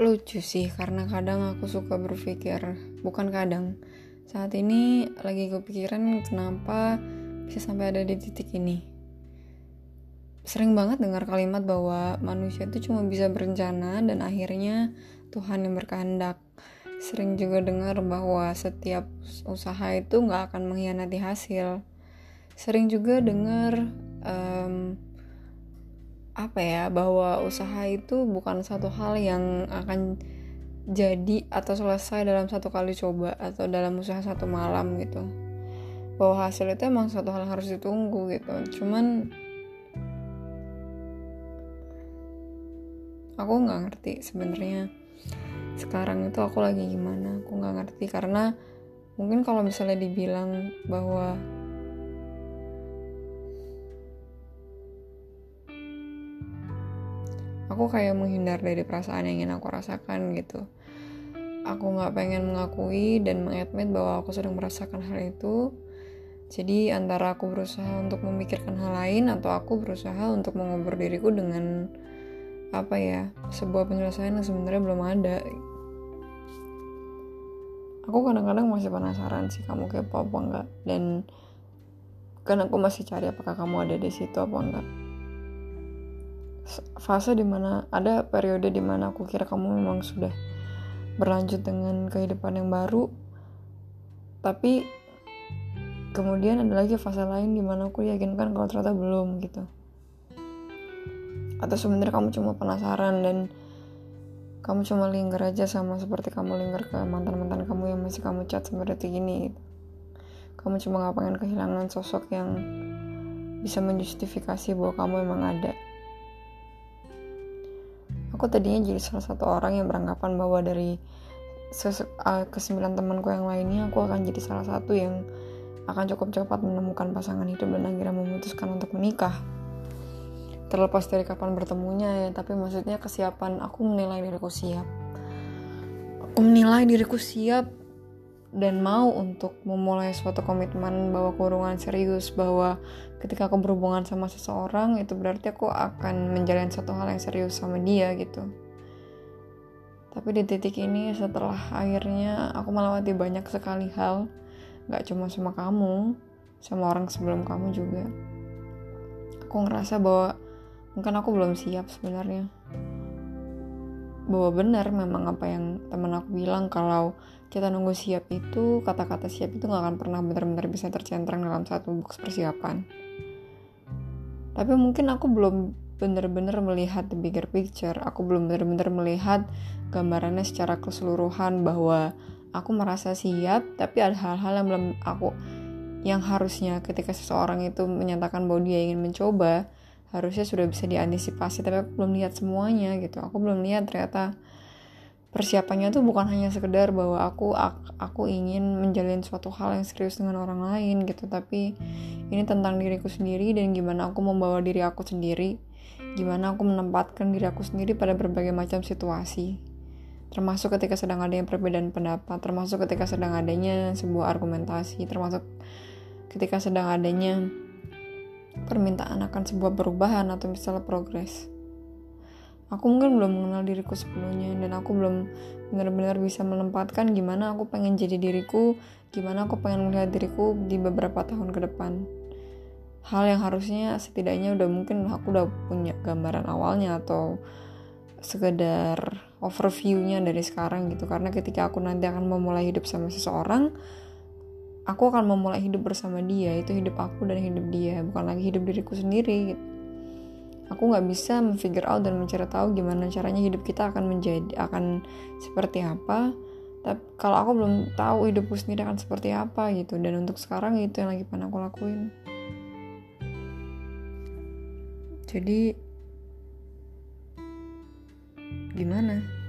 lucu sih karena kadang aku suka berpikir bukan kadang. Saat ini lagi kepikiran kenapa bisa sampai ada di titik ini. Sering banget dengar kalimat bahwa manusia itu cuma bisa berencana dan akhirnya Tuhan yang berkehendak. Sering juga dengar bahwa setiap usaha itu nggak akan mengkhianati hasil. Sering juga dengar um, apa ya bahwa usaha itu bukan satu hal yang akan jadi atau selesai dalam satu kali coba atau dalam usaha satu malam gitu. Bahwa hasil itu emang satu hal yang harus ditunggu gitu. Cuman aku nggak ngerti sebenarnya sekarang itu aku lagi gimana aku nggak ngerti. Karena mungkin kalau misalnya dibilang bahwa aku kayak menghindar dari perasaan yang ingin aku rasakan gitu. Aku nggak pengen mengakui dan mengadmit bahwa aku sedang merasakan hal itu. Jadi antara aku berusaha untuk memikirkan hal lain atau aku berusaha untuk mengubur diriku dengan apa ya sebuah penyelesaian yang sebenarnya belum ada. Aku kadang-kadang masih penasaran sih kamu kepo apa enggak dan kan aku masih cari apakah kamu ada di situ apa enggak fase di mana ada periode di mana aku kira kamu memang sudah berlanjut dengan kehidupan yang baru tapi kemudian ada lagi fase lain di mana aku yakinkan kalau ternyata belum gitu atau sebenarnya kamu cuma penasaran dan kamu cuma linger aja sama seperti kamu linger ke mantan-mantan kamu yang masih kamu chat sampai detik ini gitu. kamu cuma gak pengen kehilangan sosok yang bisa menjustifikasi bahwa kamu emang ada aku tadinya jadi salah satu orang yang beranggapan bahwa dari uh, kesembilan temanku yang lainnya aku akan jadi salah satu yang akan cukup cepat menemukan pasangan hidup dan akhirnya memutuskan untuk menikah. Terlepas dari kapan bertemunya ya tapi maksudnya kesiapan aku menilai diriku siap. Aku menilai diriku siap dan mau untuk memulai suatu komitmen bahwa kurungan serius bahwa ketika aku berhubungan sama seseorang itu berarti aku akan menjalin satu hal yang serius sama dia gitu. Tapi di titik ini setelah akhirnya aku melewati banyak sekali hal gak cuma sama kamu sama orang sebelum kamu juga. Aku ngerasa bahwa mungkin aku belum siap sebenarnya bahwa benar memang apa yang teman aku bilang kalau kita nunggu siap itu kata-kata siap itu nggak akan pernah benar-benar bisa tercentrang dalam satu box persiapan. Tapi mungkin aku belum benar-benar melihat the bigger picture. Aku belum benar-benar melihat gambarannya secara keseluruhan bahwa aku merasa siap tapi ada hal-hal yang belum aku yang harusnya ketika seseorang itu menyatakan bahwa dia ingin mencoba harusnya sudah bisa diantisipasi tapi aku belum lihat semuanya gitu. Aku belum lihat ternyata persiapannya tuh bukan hanya sekedar bahwa aku aku ingin menjalin suatu hal yang serius dengan orang lain gitu tapi ini tentang diriku sendiri dan gimana aku membawa diri aku sendiri gimana aku menempatkan diri aku sendiri pada berbagai macam situasi. Termasuk ketika sedang ada yang perbedaan pendapat termasuk ketika sedang adanya sebuah argumentasi termasuk ketika sedang adanya permintaan akan sebuah perubahan atau misalnya progres. Aku mungkin belum mengenal diriku sepenuhnya dan aku belum benar-benar bisa menempatkan gimana aku pengen jadi diriku gimana aku pengen melihat diriku di beberapa tahun ke depan. Hal yang harusnya setidaknya udah mungkin aku udah punya gambaran awalnya atau sekedar overviewnya dari sekarang gitu. Karena ketika aku nanti akan memulai hidup sama seseorang aku akan memulai hidup bersama dia. Itu hidup aku dan hidup dia bukan lagi hidup diriku sendiri. Aku nggak bisa memfigure out dan mencari tahu gimana caranya hidup kita akan menjadi akan seperti apa. Tapi kalau aku belum tahu hidupku sendiri akan seperti apa gitu. Dan untuk sekarang itu yang lagi pengen aku lakuin. Jadi gimana